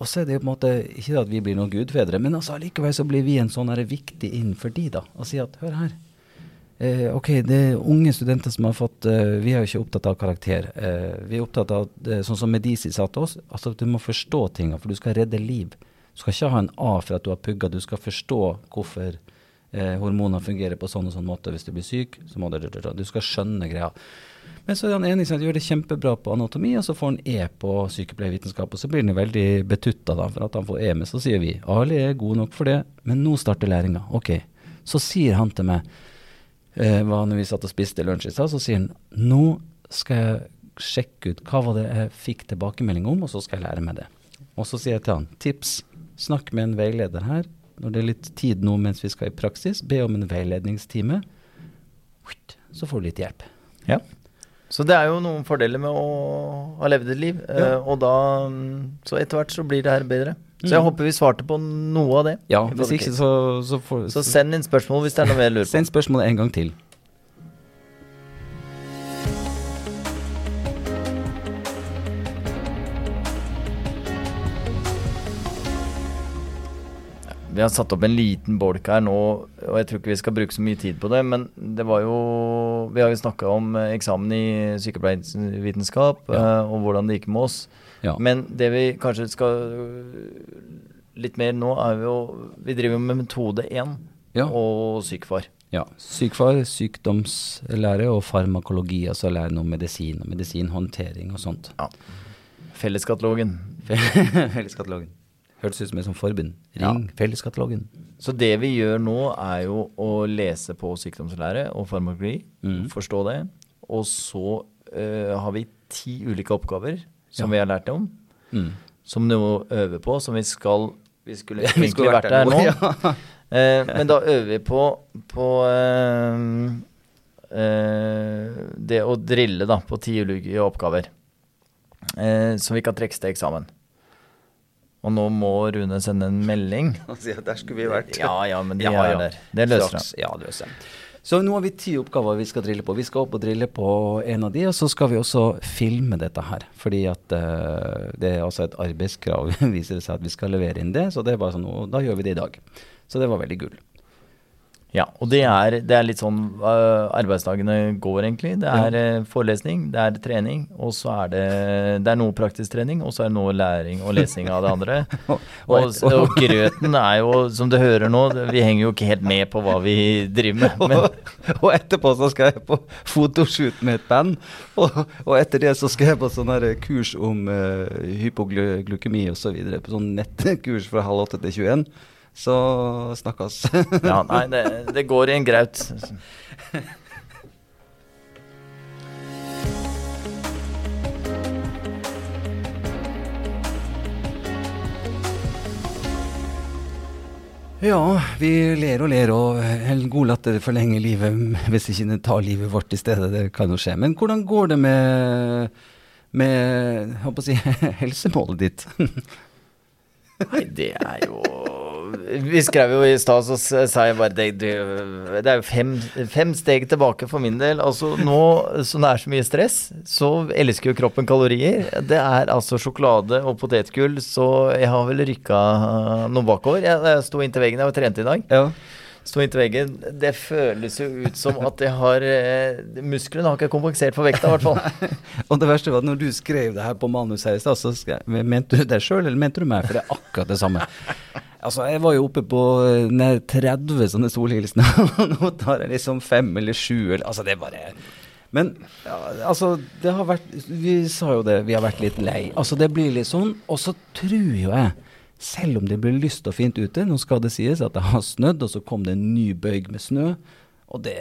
Og så er det jo på en måte ikke at vi blir noen gudfedre, men altså allikevel så blir vi en sånn her viktig inn for de, da. Og si at hør her. Eh, ok, det er unge studenter som har fått eh, Vi er jo ikke opptatt av karakter. Eh, vi er opptatt av, eh, sånn som Medisi sa til oss, altså du må forstå tinga, for du skal redde liv. Du skal ikke ha en A for at du har pugga, du skal forstå hvorfor eh, hormoner fungerer på sånn og sånn måte. Hvis du blir syk, så må du Du skal skjønne greia. Men så er han enig i at gjør det kjempebra på anatomi, og så får han E på sykepleiervitenskap. Og så blir han veldig betutta for at han får E. Men så sier vi Ali er god nok for det, men nå starter læringa. Ok. Så sier han til meg, eh, hva når vi satt og spiste lunsj i stad, så sier han nå skal jeg sjekke ut hva var det jeg fikk tilbakemelding om, og så skal jeg lære meg det. Og så sier jeg til han tips, snakk med en veileder her. Når det er litt tid nå mens vi skal i praksis, be om en veiledningstime. Så får du litt hjelp. Ja. Så det er jo noen fordeler med å ha levd et liv. Ja. Uh, og da Så etter hvert så blir det her bedre. Så jeg Mm. håper vi svarte på noe av det. Ja, hvis ikke så, så får Så send inn spørsmål hvis det er noe mer lurer på. Send spørsmålet en gang til. Vi har satt opp en liten bolk her nå, og jeg tror ikke vi skal bruke så mye tid på det. Men det var jo Vi har jo snakka om eh, eksamen i sykepleiervitenskap Ja. eh, og hvordan det gikk med oss. Ja. Men det vi kanskje skal litt mer nå, er jo Vi driver jo med metode 1 Ja. og sykefar. ja. Sykefar, sykdomslære og farmakologi, altså lære om medisin og medisinhåndtering og sånt. Ja. Felleskatalogen. Felleskatalogen. Hørtes ut som et sånt forbund. Ring Felleskatalogen. Så det vi gjør nå, er jo å lese på sykdomslære og farmakologi, mm. forstå det. Og så uh, har vi ti ulike oppgaver som Ja. vi har lært om, Mm. som må øve på, som vi skal Vi skulle Vi skulle vært der nå. ja. uh, men da øver vi på, på uh, eh, det å drille da, på ti ulike oppgaver. Eh, som vi kan trekkes til eksamen. Og nå må Rune sende en melding. og si at der skulle vi vært. Ja, ja, men de Ja, er ja. der. Det løser han. Ja, det løser han. Så nå har vi ti oppgaver vi skal drille på. Vi skal opp og drille på en av de, og så skal vi også filme dette her. Fordi at uh, det er altså et arbeidskrav, viser det seg at vi skal levere inn det. Så det er bare sånn, og da gjør vi det i dag. Så det var veldig gull. Ja, og det er, det er litt sånn uh, arbeidsdagene går, egentlig. Det er ja. forelesning, det er trening, og så er det, det er noe praktisk trening, og så er det noe læring og lesing av det andre. Og- og, og grøten er jo, som du hører nå, vi henger jo ikke helt med på hva vi driver med. Men og, og etterpå så skal jeg på fotoshoot med et band. Og, og etter det så skal jeg på sånn kurs om uh, hypoglykemi osv. På sånn nettkurs fra halv åtte til 21. Så snakkes. ja, nei, det, det går i en graut. Ja, vi ler og ler, og en god latter forlenger livet hvis ikke det tar livet vårt i stedet. Det kan jo skje. Men hvordan går det med, med jeg håper å si, helsemålet ditt? Nei, det er jo Vi skrev jo i stad, så sa jeg bare det, det, er jo fem, fem steg tilbake for min del. Altså nå som det er så mye stress, så elsker jo kroppen kalorier. Det er altså sjokolade og potetgull, så jeg har vel rykka noe bakover. Jeg, jeg sto inntil veggen, jeg var trent i dag. Ja. Sto inntil veggen. Det føles jo ut som at jeg har eh, Musklene har ikke kompensert for vekta, i hvert fall. Og det verste var at når du skrev det her på manus her i stad, så skrev, mente du det sjøl, eller mente du meg? For det er akkurat det samme. Altså, jeg var jo oppe på eh, nær 30 sånne solhilsener, og nå tar jeg liksom fem eller sju, Altså, det er bare Men ja, altså, det har vært Vi sa jo det, vi har vært litt lei. Altså, det blir litt sånn. Og så tror jo jeg, selv om det blir lyst og fint ute, nå skal det sies at det har snødd, og så kom det en ny bøyg med snø, og det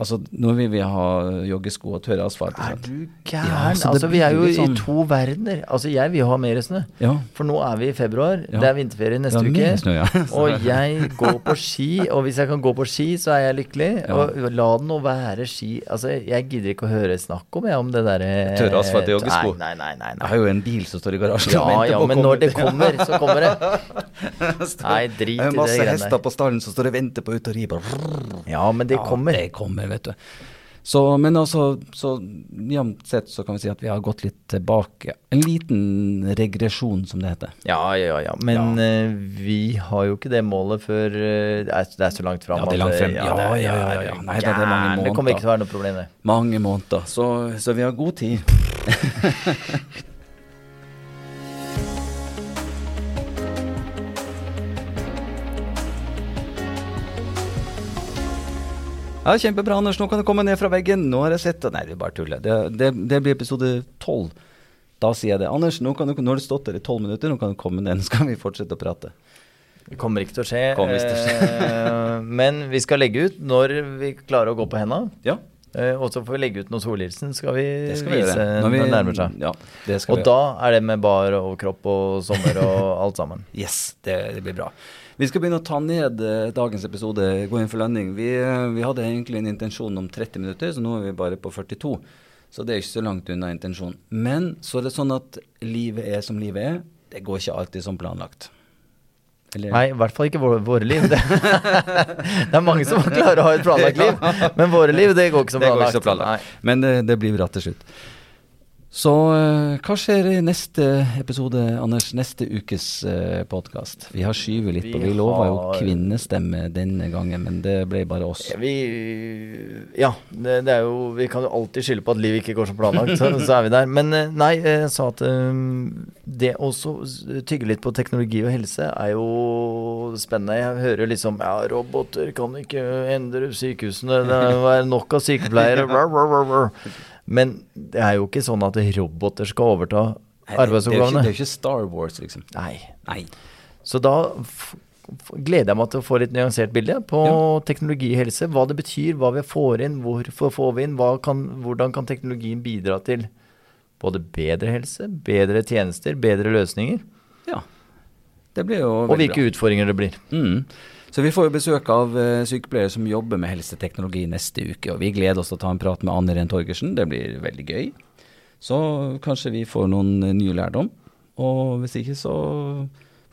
Altså, nå vil vi ha joggesko og tørre asfalt. Er du gæren? Ja, så altså, vi er jo sånn. i to verdener. Altså, jeg vil ha mer snø. Ja. For nå er vi i februar, Ja. det er vinterferie neste uke. snø, ja. og jeg går på ski, og hvis jeg kan gå på ski, så er jeg lykkelig. Ja. Og la det nå være ski. Altså, jeg gidder ikke å høre snakk om, jeg, om det derre Tørre asfalt i joggesko. Nei, nei, nei. nei, Jeg har jo en bil som står i garasjen Ja, og venter ja, på å men når det kommer, så kommer det. Nei, drit i Jeg har der. masse hester på stallen som står og venter på ut og ri. Ja, men det kommer. Det kommer, vet du. Så, men altså, så jevnt sett så kan vi si at vi har gått litt tilbake. En liten regresjon, som det heter. Ja, ja, ja. Men eh, vi har jo ikke det målet før uh, det, er, det er så langt fram. Ja, det er langt frem. Ja, ja, ja, ja, ja. Nei, det er mange måneder. Det kommer ikke til å være noe problem, det. Mange måneder. Så, så vi har god tid. Ja, Kjempebra, Anders. Nå kan du komme ned fra veggen. Nå har jeg sett Nei, det er bare tull. Det, det, det blir episode tolv. Da sier jeg det. Anders, nå, kan du, nå har du stått der i tolv minutter, nå kan du komme ned. Nå skal vi fortsette å prate. Det kommer ikke til å skje. Ikke til å eh, men vi skal legge ut når vi klarer å gå på henda. Ja, Eh, og så får vi legge ut noe solhilsen, skal vi, det skal vi vise gjøre. når, vi- det nærmer seg. Ja, Og da er det med bar og kropp og sommer og alt sammen. Yes, det, det blir bra. Vi skal begynne å ta ned eh, dagens episode, gå inn for landing. Vi, eh, vi hadde egentlig en intensjon om 30 minutter, så nå er vi bare på 42. Så det er ikke så langt unna intensjonen. Men så er det sånn at livet er som livet er. Det går ikke alltid som planlagt. Eller- Nei, i hvert fall ikke våre, våre liv. Det, det er mange som klarer å ha et planlagt liv, men våre liv, det går ikke som planlagt. ikke så planlagt. Men det, det blir bra til slutt. Så eh, hva skjer i neste episode, Anders? Neste ukes uh, podkast? Vi har skyvet litt på. Vi lova jo kvinnestemme denne gangen, men det ble bare oss. Vi, ja det, det er jo Vi kan jo alltid skylde på at livet ikke går som planlagt, så, så er vi der. Men eh, nei, jeg sa at um, det å tygge litt på teknologi og helse er jo spennende. Jeg hører liksom Ja, roboter kan ikke endre sykehusene, det er nok av sykepleiere rar, rar, rar. Men det er jo ikke sånn at roboter skal overta arbeidsoppgavene. det- er jo ikke, ikke Star Wars, liksom. Nei. Nei. Så da gleder jeg meg til å få litt nyansert bilde på Ja. teknologi og helse. Hva det betyr, hva vi får inn, hvorfor får vi inn, kan, hvordan kan teknologien bidra til både bedre helse, bedre tjenester, bedre løsninger, Ja. Det blir jo og hvilke hvilke utfordringer det blir. Mm. Så vi får jo besøk av eh, sykepleiere som jobber med helseteknologi neste uke, og vi gleder oss til å ta en prat med Anne Ren Torgersen. Det blir veldig gøy. Så kanskje vi får noen nye ny lærdom. Og hvis ikke, så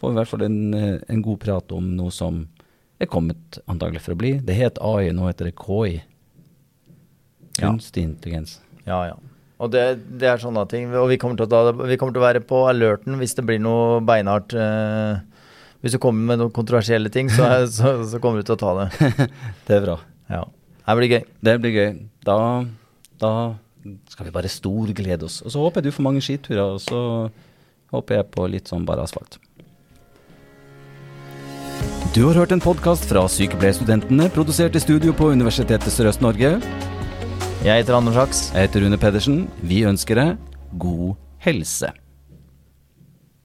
får vi i hvert fall en, eh, en god prat om noe som er kommet antagelig for å bli. Det het AI, nå heter det KI. Ja. Intelligens. Ja, ja. Og det, det er sånne ting. Og vi kommer, til å ta, vi kommer til å være på alerten hvis det blir noe beinhardt. Eh, hvis du kommer med noen kontroversielle ting, så, er- så, så kommer du til å ta det. Det er bra. Ja. Det blir gøy. Det blir gøy. Da, da skal vi bare storglede oss. Og så håper jeg du får mange skiturer, og så håper jeg på litt sånn bare asfalt. Du har hørt en podkast fra Sykepleierstudentene, produsert i studio på Universitetet Sørøst-Norge. Jeg heter Anders Haks. Jeg heter Rune Pedersen. Vi ønsker deg god helse.